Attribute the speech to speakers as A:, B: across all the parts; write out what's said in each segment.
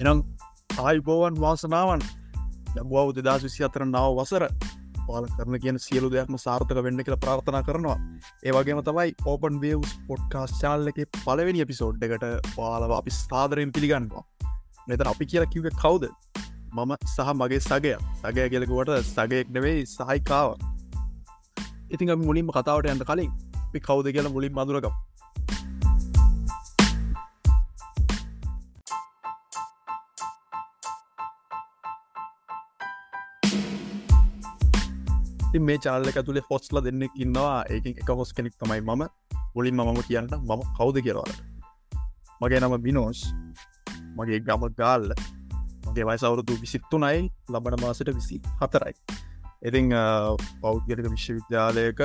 A: එනම් ආයිබෝවන් වාසනාවන් ලැබවාව දෙදස් විසි අතර නාව වසර පාල කරන කියන සියලු දෙයක්ම සාර්ථක වෙන්න කියලා ප්‍රාර්ථනා කරනවා. ඒවගේම තමයි ඕපන් වස් පොඩ්කාස් චාල්ල එක පලවෙනි එපිසෝඩ් එකට පාලව අපි ස්ථාදරයෙන් පිළිගන්නවා. මෙත අපි කියලා කිව්ව කවුද? මම සහ මගේ සගය. සගය කියලකුවට සගයෙක් නෙවෙයි සහයිකාව ඉතින් මුලින්ම කතාවට යන්න කලින් අපි කවුද කියලා මුලින් මදුරකම් ඉතින් මේ චාල්ල ඇතුළේ හොස්ල දෙන්නෙක් ඉන්නවා. ඒක එක හොස් කෙනෙක් තමයි මම. මුලින් මම කියන්න මම කවුද කියරවාට මගේ නම බිනෝස් මගේ ගම ගාල්ල. මගේ වයිසවුරුදු විසිත්තුනයි ලබන මාසට විසි හතරයි ඉතිං පෞද්ගලික විශ්වවිද්‍යාලයක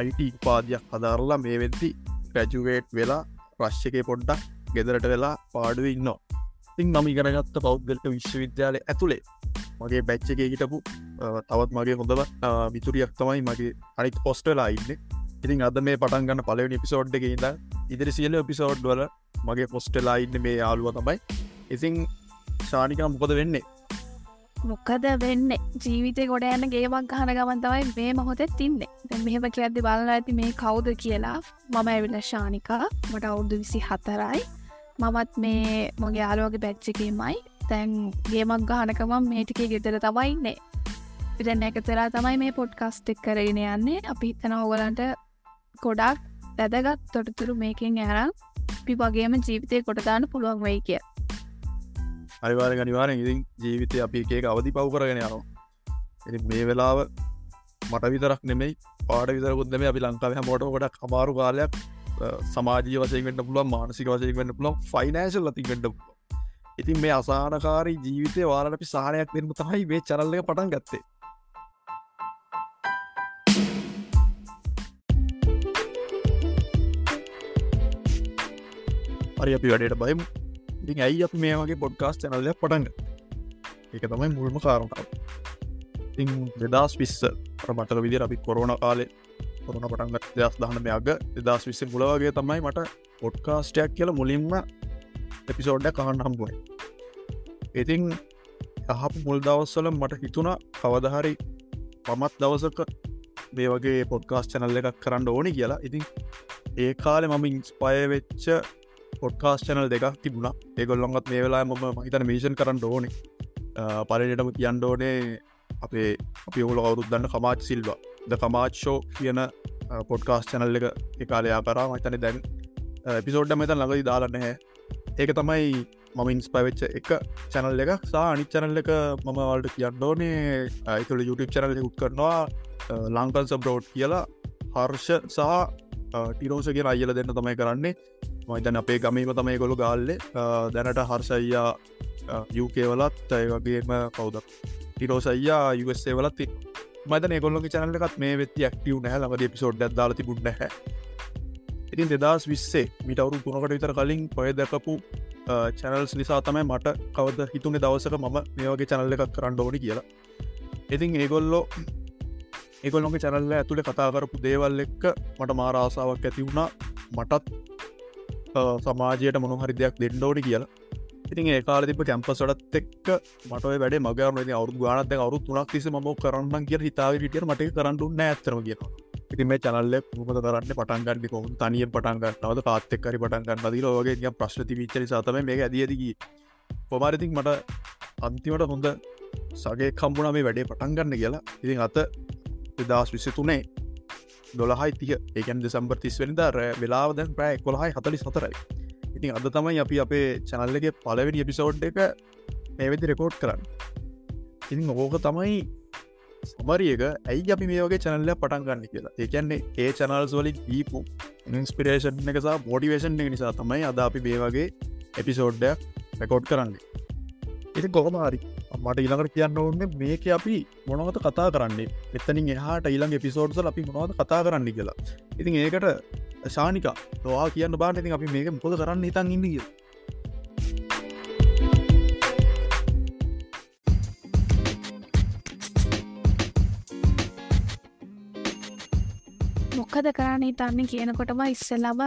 A: අයිට උපාදයක් හදාරලා මේ වෙද්දි පැජුවේට් වෙලා ප්‍රශ්්‍යකය පොඩ්ඩක් ගෙදරට වෙලා පාඩුව ඉන්නවා. ඉතින් නම ඉගෙනගත්ත පෞද්ගලික විශ්වවිද්‍යාලය ඇතුළේ මගේ බැච්චක හිටපු තවත් මගේ හොඳව මිතුරියක් තමයි මගේ අනිත් පොස්ටලා ඉන්න. ඉතින් අද මේ පටන් ගන්න පලවෙනි පිසෝඩ් එක ඉද ඉදිරි සියල පිසෝඩ් වල මගේ පොස්ටලා ඉන්න මේ යාලුව තමයි. ඉසින් ශානික මොකද වෙන්නේ?
B: මොකද වෙන්න? ජීවිතය ගොඩ යන්න ගේමක් ගහන ගමන් තමයි මේ මහොතෙත් ඉන්න මෙහෙම කියද්දි බලලා ඇති මේ කවුද කියලා. මම ඇවිල ශානිකා. මට අවුදු විසි හතරයි මමත් මේ මගේ යාලුවගේ බැච්චකීමයි තැන් ගේමක් ගහනකමම් මේටිකේ ගෙතර තමයින්නේ පිටැන් එකතරා තමයි මේ පොඩ්කස්ටෙක් කරගෙන යන්නේ. අපි හිතන ඔගලන්ට ගොඩක් වැදගත් තොටතුරු මේකෙන් ඇරම් පි වගේම ජීවිතය කොටදාන්න පුළුවන් වෙයි කිය
A: අනිවාර ගනිවාරෙන් ඉතින් ජීවිතය අපි එකක අවධි පව් කරගෙන යනවා. එ මේ වෙලාව මට විතරක් නෙමෙයි පාට විතරකුත්දම අපි ලංකාව මොට ගොඩක් අමාරු කාලයක් සමාජී වසයකට පුළුව මානසික වසය වන්න පුලො ෆයිනෑශල් ලතිකට ඉතින් මේ අසානකාරී ජීවිතය වාලට අපි සාහනයක් දෙන්න තමයි මේ චරල්ලක පටන් ගත්තේ. හරි අපි වැඩට බයමු ඉතින් ඇයි අපි මේ වගේ පොඩ්කාස් චනල්ලයක් පටන්ග ඒක තමයි මුල්ම කාරණාව. ඉතින් දෙදස් විස්ස ප්‍රමටක විදිර අපි කොරෝණ කාලේ කොරන පටන්ග දෙදස් දහන මෙයාග දෙදස් විස්ස මුලවගේ තමයි මට පොඩ්කාස්ටයක් කියල මුලින්ම එපිසෝඩ්ඩ කහන්න හම්බුවයි ඉතින් යහපු මුල් දවස්සල මට හිතුණා කවදහරි පමත් දවසක මේ වගේ පොඩ්කාස් චනල්ල එකක් කරන්න ඕනි කියලා. ඉතින් ඒ කාලෙ මම ඉන්ස්පය වෙච්ච පොඩ්කාස් චනල් දෙකක් තිබුණා. ඒගොල්ලොන්ගත් මේ වෙලා මම මහිතන මේෂන් කරන්න ඕනෙ. පලනටම කියන්න ඕනේ අපේ අපි ඔහුල අවුරුද්දන්න කමාච් සිල්වා. ද කමාච්ෂෝ කියන පොඩ්කාස් චනල් එක එකකාලයා කරා. මතන දැන් එපිසෝඩ්ඩ මෙත ළඟයි දාලන්නහැ ඒක තමයි මම ඉන්ස් පවෙච්ච එක චැනල් එක සා අනි චැනල් එක මම වල්ට කියන්න ඕනේ ඇතුළ YouTube චැනල උත් කරනවා. ලංකන්ස බ්‍රෝඩ් කියලා හර්ෂ සහ ටිරෝසගෙන අයල දෙන්න තමයි කරන්නේ. මයිතන අපේ ගමීම තමයි ගොළු ගාල්ලෙ දැනට හර්ෂයියා යුකේවලත් ඇය වගේම කවුද? ටිරෝසයියා යුස්සේ වලත් මතන ගොල්ලො චනලකත් මේ වෙති ක්ටව නෑ ලඟද පිසෝඩ් දාල තිබුණ හැ ඉතින් දෙදස් විස්සේ මිටවරු තුනකට විතර කලින් පොය දැකපු චැනල්ස් නිසා තමයි මට කවද හිතුනේ දවසක මම මේ වගේ චැනල්ල එකක් කරන්න ඕනි කියලා. ඉතින් ඒගොල්ලෝ ඒගොල්ලොගේ චැනල්ල ඇතුළේ කතා කරපු දේවල් එක්ක මට මාරාසාාවක් ඇති වුණා. මටත් සමාජයට මොනහරි දෙයක් දෙන්නඩෝනි කියලා. ඉතින් ඒකාල තිබ කැම්පසටත් එක්ක මටව වැඩ මගරන අවරු ගානත අවරු තුනක් තිස ම කරන්න කිය හිතාව ටිය මට කරන්නන්න ඇතරම කියෙන ඉති මේ චනල්ල මුකද කරන්න? පටන්ගන්න කොම තනිය පටන්ගන්න නවද පාත්තෙක්කරි පටන්ගන්න දී ලෝගේ ප්‍රශ්ති විචරි සතම මේ ඇදියදකි පොමාරිතික් මට අන්තිමට හොඳ සගේ කම්පුුණ මේ වැඩේ පටන්ගන්න කියලා. ඉතින් අත දෙදස් විසි තුනේ දොළහයි තිය ඒකන් දෙසම්බර් තිස් වෙනිද වෙලාව දැන් ප්‍රෑ කොළහයි හතලි සතරයි ඉතින් අද තමයි අපි අපේ චනල්ලගේ පලවෙනි එපිසෝඩ් එක මේවෙදි රෙකෝඩ් කරන්න. ඉතින් ඕක තමයි සමරියක ඇයි අපි මේ වගේ චනල්ල පටන් ගන්න කියලා? ඒකන්නේ ඒ චනල්ස් වලින් දීපු ඉන්ස්පිරේෂන් එකසා බෝඩිවේෂන් එක නිසා තමයි අද අපි මේ වගේ එපිසෝඩ්ඩයක් රෙකෝඩ් කරන්නේ. ඉති කොහමාරි මට ඉළඟට කියන්න ඕන්න මේක අපි මොනවත කතා කරන්නේ? එතනින් එහට ඉළඟ පිසෝඩ්සල් අපි මොනවද කතා කරන්න කියලා. ඉතින් ඒකට ශානික ලවා කියන්න බාට ඉතින් අපි මේක මොද කරන්න හිතන් ඉන්න කිය
B: මොක්කද කරන්නේ තන්නේ කියනකොටම ඉස්සෙල්ලම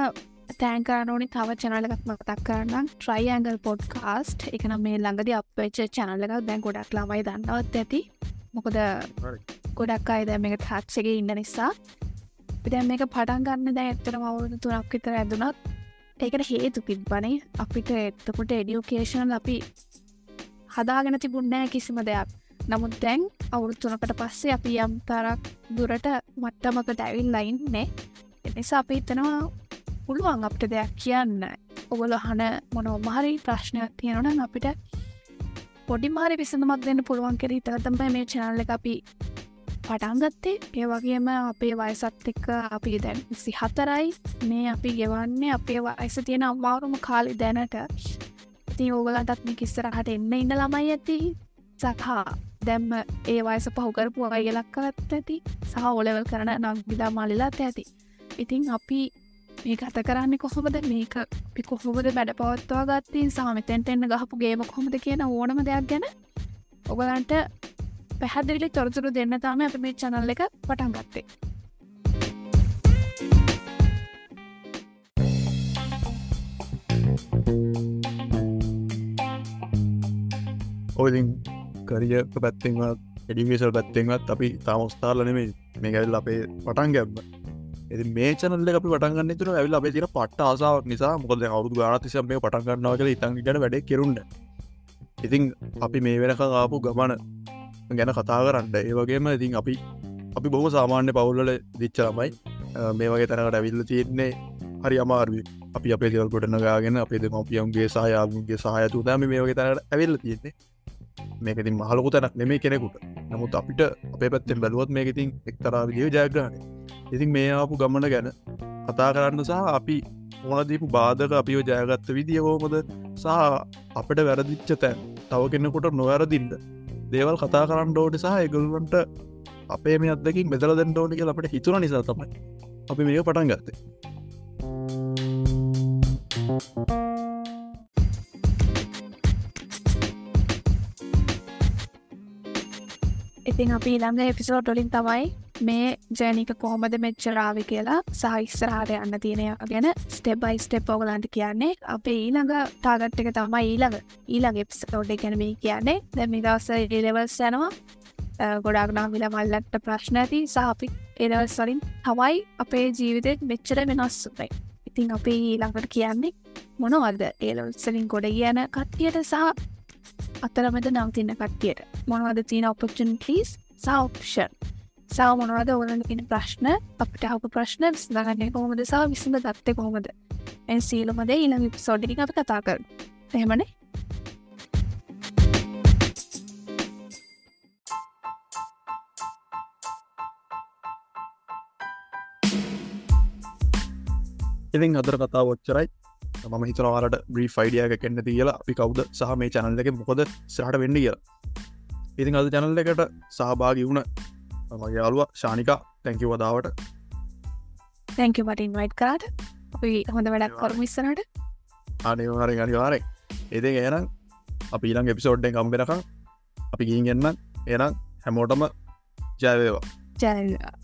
B: තෑන්කරන ඕනි. තව චනලකත් මතක් කරන්න ට්‍රයිඇංගල් පොඩ්කාස්ට් එකන මේ ළඟද අපච්ච චනල්ලක දැන් ගොඩක් ළමයි දන්නවත් ඇති. මොකද ගොඩක් අයි දැ මේක තාත්සගේ ඉන්න නිසා. පිදැ මේක පටන් ගන්න දැ ඇත්තර මවුරුදු තුනක් විතර ඇදුනත් ඒකට හේතු තිබ්බනේ. අපිට එත්තකොට එඩියෝකේෂනල් අපි හදාගෙන තිබුන්නෑ කිසිම දෙයක්. නමුත් දැන් අවුරුත්තුනකට පස්සේ අපි යම් තරක් දුරට මට්ටමකට ඇවිල් ලයින්නේ එනිසා අපි හිතනවා පුළුවන් අපට දෙයක් කියන්න. ඔගොල හන මොනෝ මහරි ප්‍රශ්නයක් තියෙනන අපිට පොඩි මාරි විසඳමක් දෙන්න පුළුවන් කෙර හිතලතම්බයි මේ චනල්ල එක අපි පටන්ගත්තේ ඒ වගේම අපේ වයසත් එක්ක අපි දැන් සිහතරයි. මේ අපි ගෙවන්නේ අපේ වයස තියෙන අම්මාරුම කාලි දැනට. ඉති ඕගලටත් මේ කිස්සරහට එන්න ඉන්න ළමයි ඇති සකහා දැම්ම ඒ වයස පහුකරපු අයලක්කත් ඇති සහ ඔලෙවල් කරන නම් විදා මලිලාත් ඇති. ඉතින් අපි මේ ගත කරන්න කොහොමද? මේක පි කොහොමද බැඩ පවත්වා ගත්තින් සාමතැන්ට එන්න ගහපු ගේම කොහොමද කියන ඕනම දෙයක් ගැන ඔබලන්ට පැහැදිලි තොරතුරු දෙන්න තාම අප මේ චනල්ල එක පටන් ගත්තේ.
A: ඔයිලින් කරිය පැත්තෙන්වත් එඩිවේසල් පැත්තෙන්වත් අපි තාමස්ථාලනෙමේ මේකැවිල් අපේ පටන් ගැබ්ම ඇති මේ චනල්ල අපි පටන්ගන්න තුර ඇවිල් අපේ තින පට්ට ආසාාවක් නිසා. මොකද අවුදු ගානතිසම මේ පටන්ගන්නාව කළ ඉතන් ගැන වැඩ කෙරුන්ට ඉතින් අපි මේ වෙනක ආපු ගමන ගැන කතා කරන්න. ඒ වගේම ඉතින් අපි අපි බොහම සාමාන්‍ය පවුල්ල දිච්චලමයි. මේ වගේ තැනකට ඇවිල්ල තියෙන්නේ හරි අමාරුව අපි අපේ දෙවල් ගොඩනගාගෙන අපේ දෙමපියන්ගේ සහයාගේ සහයතු දම මේ වගේ තැනට ඇවිල්ල තියෙන්නේ. මේකතින් මහලකු තැනක් නෙමේ කෙනෙකුට. නමුත් අපිට අපේ පැත්තෙන් බැලුවත් මේක ඉතින් එක්තරා විදිිය ජයග්‍රහණ ඉතින් මේ ආපු ගමන ගැන කතා කරන්න සහ අපි ඕනදීපු බාධක අපිෝ ජයගත්ත විදිිය හෝමද සහ අපට වැරදිච්ච තැන් තව කෙන්නෙකුට නොවැරදින්ට දේවල් කතා කරන්න ඩෝට සහ එකගුල්වන්ට අපේ මේ අදකින් මෙදල දැන් ඩෝනික අපට හිතුර නිසා තමයි අපි මේක පටන් ගත්තේ.
B: ඉතින් අපි ළඟ එපිසෝට් ොලින් තමයි මේ ජෑනික කොහොමද මෙච්චරාවි කියලා සහිස්සරහට යන්න තියෙනය ගැන ස්ටෙබයි ස්ටෙප් ඕගලන්ට කියන්නේ. අපේ ඊළඟ ටාගට් එක තමයි ඊළඟ ඊළඟ එපිසෝඩ් ගැන මේ කියන්නේ. දැම දවස ඉලෙවල්ස් යනවා. ගොඩක්නා විල මල්ලට ප්‍රශ්න ඇති. සහපි එදවල් සලින් හවයි අපේ ජීවිතෙත් මෙච්චර වෙනස්සුතයි ඉතින් අපේ ඊළඟට කියන්නේ මොනවද ඒලොත්සලින් ගොඩ කියන කට්ටියට සහ අතරමද නවතින්න කට්ටියට. මොනවද තියෙන ඔපචන්ටස් සෞප්ෂන් සව මොනවද ඕලන ඉන්න ප්‍රශ්න? අපට හපු ප්‍රශ්න විසඳගන්නේ කොහොමද? සහ විසඳ දත්ත කොහොමද ඇ සීලමද ඊළඟ සොඩිනි අප කතා කර එහෙමනේ?
A: ඉතින් අදර කතා ොච්චරයි මම හිතනවාලට බ්‍රී ෆයිඩියක කෙන්න්න කියලා අපි කවුද සහ මේ චැනල් එක මොකද සහට වෙන්න කියලා. ඉතින් අද චැනල් එකට සහභාගි වුණ මගේ යාලුව ශානිකා තැංකි වදාවට.
B: තැංක මට ඉන්වයිට් කරට. අපි හොඳ වැඩක් කරම ඉස්සනට
A: අනිවාරෙන් අනිවාරෙ එද ඒනම් අපි ඊළං එපිසෝඩ්ඩෙන් කම්බෙනකම් අපි ගීන් එන්න එනම් හැමෝටම ජයවේවා
B: ජයවා